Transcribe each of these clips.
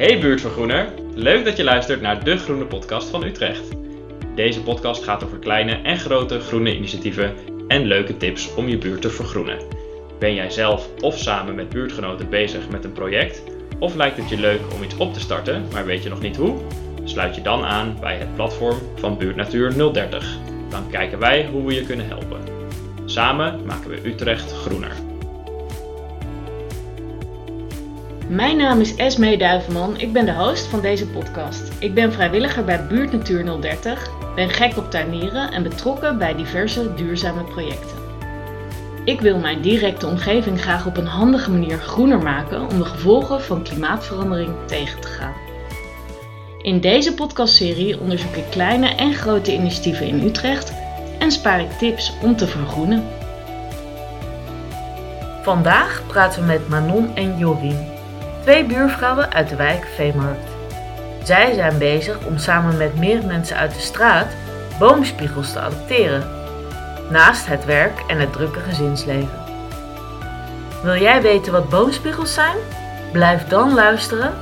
Hey buurtvergroener, leuk dat je luistert naar de Groene Podcast van Utrecht. Deze podcast gaat over kleine en grote groene initiatieven en leuke tips om je buurt te vergroenen. Ben jij zelf of samen met buurtgenoten bezig met een project? Of lijkt het je leuk om iets op te starten, maar weet je nog niet hoe? Sluit je dan aan bij het platform van Buurtnatuur 030. Dan kijken wij hoe we je kunnen helpen. Samen maken we Utrecht groener. Mijn naam is Esmee Duivenman, ik ben de host van deze podcast. Ik ben vrijwilliger bij Buurtnatuur 030, ben gek op tuinieren en betrokken bij diverse duurzame projecten. Ik wil mijn directe omgeving graag op een handige manier groener maken om de gevolgen van klimaatverandering tegen te gaan. In deze podcastserie onderzoek ik kleine en grote initiatieven in Utrecht en spaar ik tips om te vergroenen. Vandaag praten we met Manon en Jorien, twee buurvrouwen uit de wijk Veemarkt. Zij zijn bezig om samen met meer mensen uit de straat boomspiegels te adopteren, naast het werk en het drukke gezinsleven. Wil jij weten wat boomspiegels zijn? Blijf dan luisteren.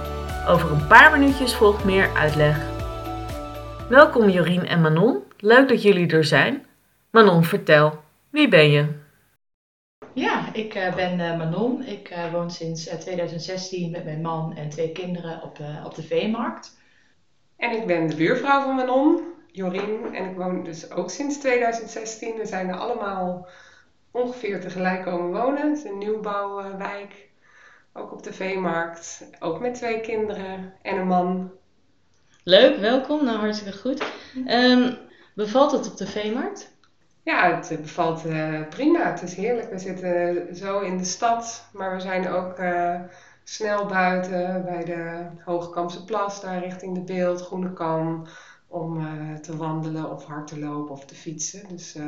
Over een paar minuutjes volgt meer uitleg. Welkom Jorien en Manon, leuk dat jullie er zijn. Manon, vertel, wie ben je? Ik uh, ben uh, Manon. Ik uh, woon sinds 2016 met mijn man en twee kinderen op, op de Veemarkt. En ik ben de buurvrouw van Manon, Jorien. En ik woon dus ook sinds 2016. We zijn er allemaal ongeveer tegelijk komen wonen. Het is een nieuwbouwwijk. Ook op de Veemarkt. Ook met twee kinderen en een man. Leuk, welkom. Nou, hartstikke goed. Um, bevalt het op de Veemarkt? Ja, het bevalt uh, prima. Het is heerlijk. We zitten zo in de stad, maar we zijn ook uh, snel buiten bij de Hoogkampse Plas, daar richting de Beeld, Groene Kam, om uh, te wandelen of hard te lopen of te fietsen. Dus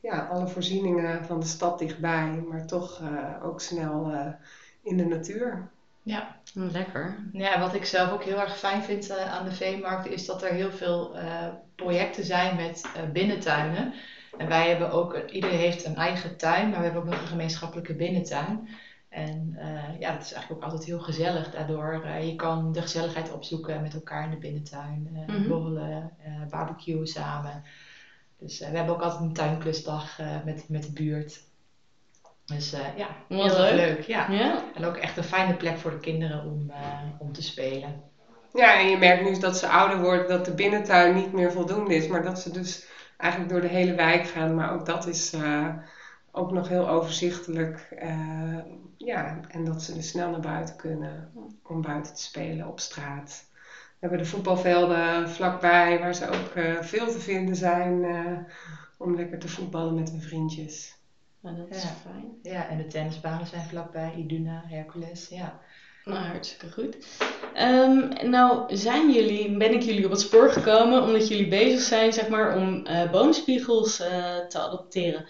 ja, alle voorzieningen van de stad dichtbij, maar toch ook snel in de natuur. Ja, lekker. Ja, wat ik zelf ook heel erg fijn vind aan de veemarkt is dat er heel veel projecten zijn met binnentuinen. En wij hebben ook, iedereen heeft een eigen tuin, maar we hebben ook nog een gemeenschappelijke binnentuin. En uh, ja, dat is eigenlijk ook altijd heel gezellig. Daardoor, uh, je kan de gezelligheid opzoeken met elkaar in de binnentuin. Uh, mm -hmm. Borrelen, barbecuen samen. Dus we hebben ook altijd een tuinklusdag met, met de buurt. Dus ja, heel leuk. leuk. Ja. ja. En ook echt een fijne plek voor de kinderen om, om te spelen. Ja, en je merkt nu dat ze ouder worden, dat de binnentuin niet meer voldoende is. Maar dat ze dus eigenlijk door de hele wijk gaan. Maar ook dat is uh, ook nog heel overzichtelijk. Uh, ja, en dat ze dus snel naar buiten kunnen om buiten te spelen op straat. We hebben de voetbalvelden vlakbij waar ze ook uh, veel te vinden zijn om lekker te voetballen met hun vriendjes. Ja, dat is ja. fijn. Ja, en de tennisbanen zijn vlakbij, Iduna, Hercules, ja. Nou, hartstikke goed. Um, nou, zijn jullie, ben ik jullie op het spoor gekomen omdat jullie bezig zijn, zeg maar, om uh, boomspiegels uh, te adopteren.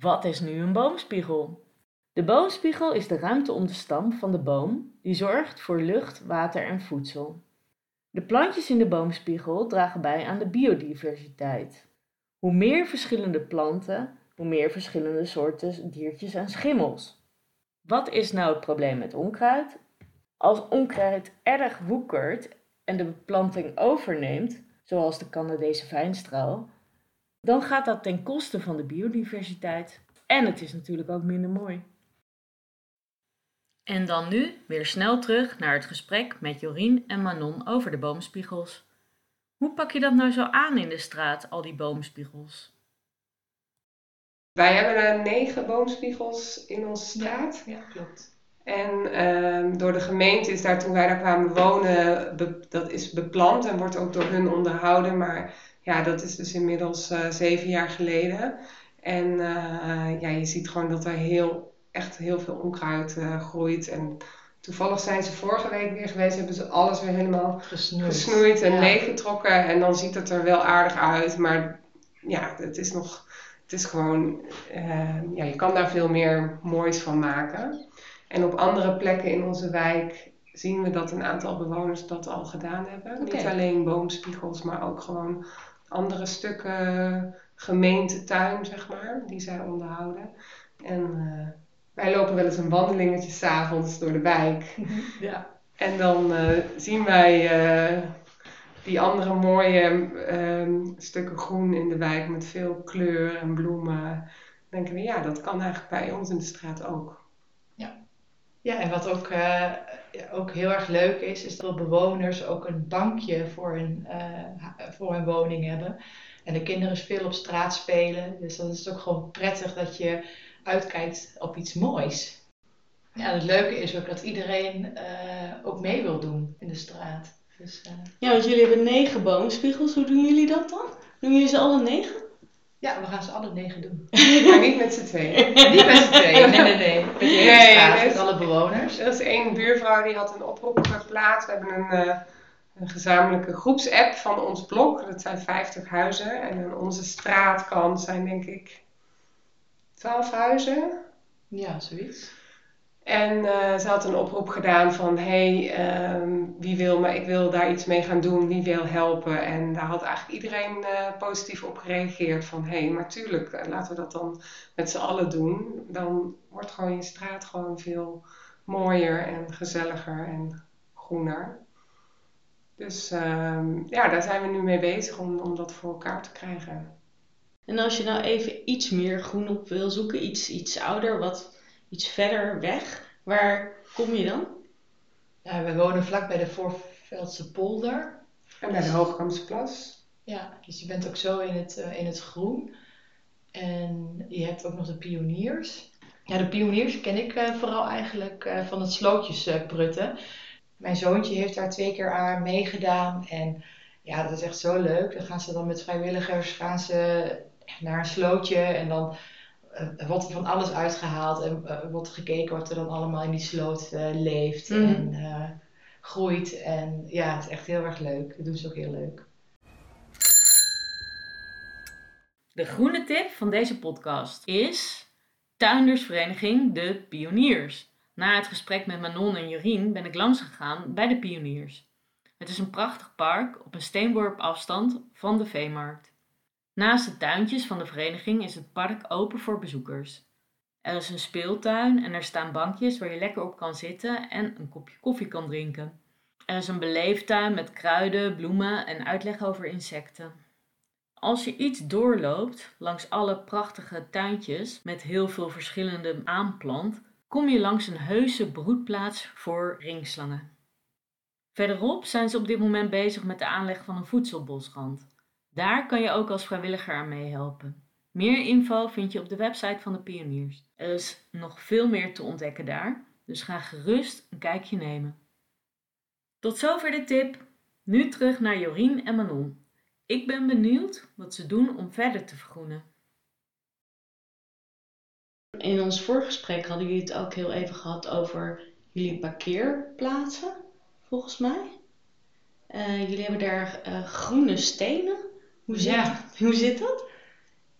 Wat is nu een boomspiegel? De boomspiegel is de ruimte om de stam van de boom die zorgt voor lucht, water en voedsel. De plantjes in de boomspiegel dragen bij aan de biodiversiteit. Hoe meer verschillende planten, hoe meer verschillende soorten diertjes en schimmels. Wat is nou het probleem met onkruid? Als onkruid erg woekert en de beplanting overneemt, zoals de Canadese fijnstraal, dan gaat dat ten koste van de biodiversiteit. En het is natuurlijk ook minder mooi. En dan nu weer snel terug naar het gesprek met Jorien en Manon over de boomspiegels. Hoe pak je dat nou zo aan in de straat, al die boomspiegels? Wij hebben er negen boomspiegels in onze straat. Ja, klopt. En uh, door de gemeente is daar toen wij daar kwamen wonen, dat is beplant en wordt ook door hun onderhouden. Maar ja, dat is dus inmiddels uh, zeven jaar geleden. En uh, ja, je ziet gewoon dat er heel, echt heel veel onkruid groeit. En toevallig zijn ze vorige week weer geweest, hebben ze alles weer helemaal gesnoeid, gesnoeid en ja. leeggetrokken. En dan ziet het er wel aardig uit. Maar ja, het is nog het is gewoon, uh, ja, je kan daar veel meer moois van maken. En op andere plekken in onze wijk zien we dat een aantal bewoners dat al gedaan hebben. Okay. Niet alleen boomspiegels, maar ook gewoon andere stukken gemeentetuin, zeg maar, die zij onderhouden. En uh, wij lopen wel eens een wandelingetje s'avonds door de wijk. Ja. En dan eh, zien wij eh, die andere mooie ehm, stukken groen in de wijk met veel kleur en bloemen. Denken we, ja, dat kan eigenlijk bij ons in de straat ook. Ja, en wat ook, eh, ook heel erg leuk is, is dat bewoners ook een bankje voor hun, eh, voor hun woning hebben. En de kinderen veel op straat spelen. Dus dan is ook gewoon prettig dat je uitkijkt op iets moois. Ja, het leuke is ook dat iedereen eh, ook mee wil doen in de straat. Dus, eh, Ja, want jullie hebben negen boomspiegels. Hoe doen jullie dat dan? Doen jullie ze alle negen? ja, we gaan ze alle negen doen. Maar niet met z'n tweeën. Niet met z'n tweeën, nee, nee, nee. Met de hele Nee, straat, nee. met alle bewoners. Er is één buurvrouw die had een oproep geplaatst. We hebben een, eh, een gezamenlijke groepsapp van ons blok. Dat zijn 50 huizen. En aan onze straatkant zijn denk ik 12 huizen. Ja, zoiets. En eh, ze had een oproep gedaan van, hey, ehm, wie wil, maar ik wil daar iets mee gaan doen, wie wil helpen. En daar had eigenlijk iedereen eh, positief op gereageerd van, hé, hey, maar tuurlijk, eh, laten we dat dan met z'n allen doen. Dan wordt gewoon je straat gewoon veel mooier en gezelliger en groener. Dus ehm, ja, daar zijn we nu mee bezig om, om dat voor elkaar te krijgen. En als je nou even iets meer groen op wil zoeken, iets, iets ouder, wat iets verder weg, waar kom je dan? Ja, we wonen vlak bij de Voorveldse polder. En bij de Hoogkampsplas. Ja, dus je bent ook zo in het, eh, in het groen. En je hebt ook nog de pioniers. Ja, de pioniers ken ik eh, vooral eigenlijk eh, van het slootjesprutten. Mijn zoontje heeft daar twee keer aan meegedaan. En ja, dat is echt zo leuk. Dan gaan ze dan met vrijwilligers gaan ze naar een slootje. En dan eh, wordt er van alles uitgehaald. En eh, wordt gekeken wat er dan allemaal in die sloot eh, leeft. Mhm. En eh, groeit. En ja, het is echt heel erg leuk. Dat doen ze ook heel leuk. De groene tip van deze podcast is tuindersvereniging De Pioniers. Na het gesprek met Manon en Jorien ben ik langs gegaan bij De Pioniers. Het is een prachtig park op een steenworp afstand van de veemarkt. Naast de tuintjes van de vereniging is het park open voor bezoekers. Er is een speeltuin en er staan bankjes waar je lekker op kan zitten en een kopje koffie kan drinken. Er is een beleeftuin met kruiden, bloemen en uitleg over insecten. Als je iets doorloopt langs alle prachtige tuintjes met heel veel verschillende aanplant, kom je langs een heuse broedplaats voor ringslangen. Verderop zijn ze op dit moment bezig met de aanleg van een voedselbosrand. Daar kan je ook als vrijwilliger aan meehelpen. Meer info vind je op de website van de pioniers. Er is nog veel meer te ontdekken daar, dus ga gerust een kijkje nemen. Tot zover de tip. Nu terug naar Jorien en Manon. Ik ben benieuwd wat ze doen om verder te vergroenen. In ons voorgesprek hadden jullie het ook heel even gehad over jullie parkeerplaatsen, volgens mij. Eh, jullie hebben daar eh, groene stenen. Hoe zit, Ja. hoe zit dat?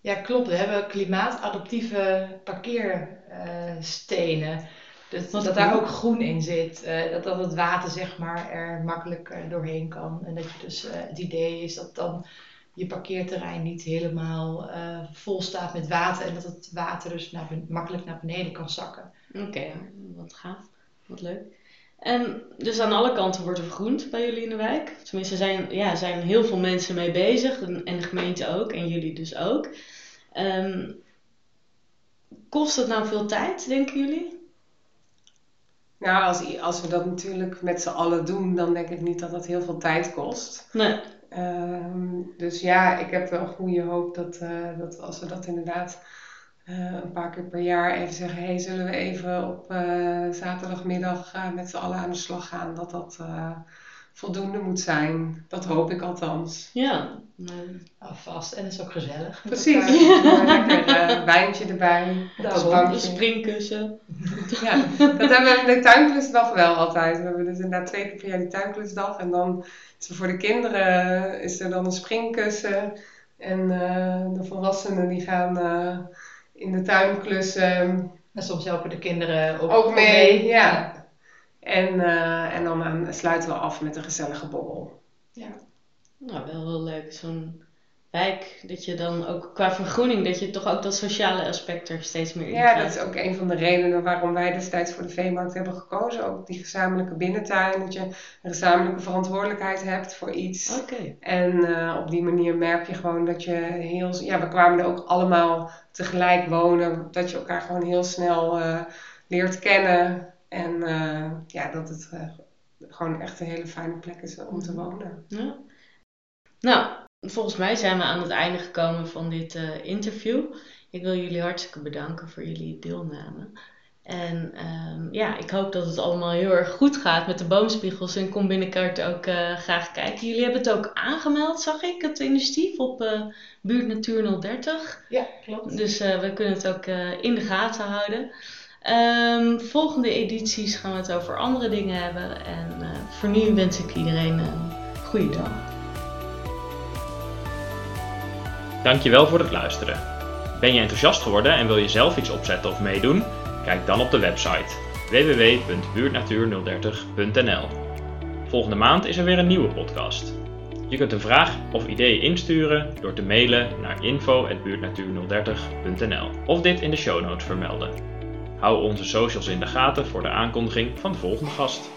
Ja, klopt. We hebben klimaatadaptieve parkeerstenen. dus Wat dat daar ook groen in zit. Eh, dat, dat het water zeg maar, er makkelijk eh, doorheen kan. En dat je dus, eh, het idee is dat dan je parkeerterrein niet helemaal vol staat met water. En dat het water dus naar makkelijk naar beneden kan zakken. Oké, wat gaaf. Wat leuk. En dus aan alle kanten wordt er vergroend bij jullie in de wijk. Tenminste, zijn, ja, zijn heel veel mensen mee bezig. En, de gemeente ook. En jullie dus ook. Ehm, kost het nou veel tijd, denken jullie? Nou, als, als we dat natuurlijk met z'n allen doen, dan denk ik niet dat dat heel veel tijd kost. Nee. Ehm, dus ja, ik heb wel goede hoop dat, eh, dat als we dat inderdaad eh, een paar keer per jaar even zeggen: hey, zullen we even op eh, zaterdagmiddag eh, met z'n allen aan de slag gaan? Dat dat voldoende moet zijn. Dat hoop ik althans. Ja. Nou, Alvast. En het is ook gezellig. Precies. Lekker eh, wijntje erbij. Daarom. Een bankje. springkussen. Ja, dat hebben we in de tuinklusdag wel altijd. We hebben dus inderdaad twee keer per jaar die tuinklusdag. En dan is er voor de kinderen is er dan een springkussen. En de volwassenen die gaan in de tuin klussen. En soms helpen de kinderen ook, Ook mee, ja. En, eh, en dan aan- sluiten we af met een gezellige borrel. Nou, wel heel leuk. Zo'n wijk, dat je dan ook qua vergroening, dat je toch ook dat sociale aspect er steeds meer in Ja, dat is ook een van de redenen waarom wij destijds voor de veemarkt hebben gekozen. Ook die gezamenlijke binnentuin, dat je een gezamenlijke verantwoordelijkheid hebt voor iets. Oké. En eh, op die manier merk je gewoon dat je heel... Ja, we kwamen er ook allemaal tegelijk wonen. Dat je elkaar gewoon heel snel eh, leert kennen. En eh, ja, dat het gewoon echt een hele fijne plek is om te wonen. Ja. Nou, volgens mij zijn we aan het einde gekomen van dit eh, interview. Ik wil jullie hartstikke bedanken voor jullie deelname. En ehm, ja, ik hoop dat het allemaal heel erg goed gaat met de boomspiegels. En kom binnenkort ook eh, graag kijken. Jullie hebben het ook aangemeld, zag ik, het initiatief op eh Buurt Natuur 030. Ja, klopt. Dus we kunnen het ook in de gaten houden. Ehm, volgende edities gaan we het over andere dingen hebben. En voor nu wens ik iedereen een goede dag. Dankjewel voor het luisteren. Ben je enthousiast geworden en wil je zelf iets opzetten of meedoen? Kijk dan op de website www.buurtnatuur030.nl. Volgende maand is er weer een nieuwe podcast. Je kunt een vraag of idee insturen door te mailen naar info.buurtnatuur030.nl of dit in de show notes vermelden. Hou onze socials in de gaten voor de aankondiging van de volgende gast.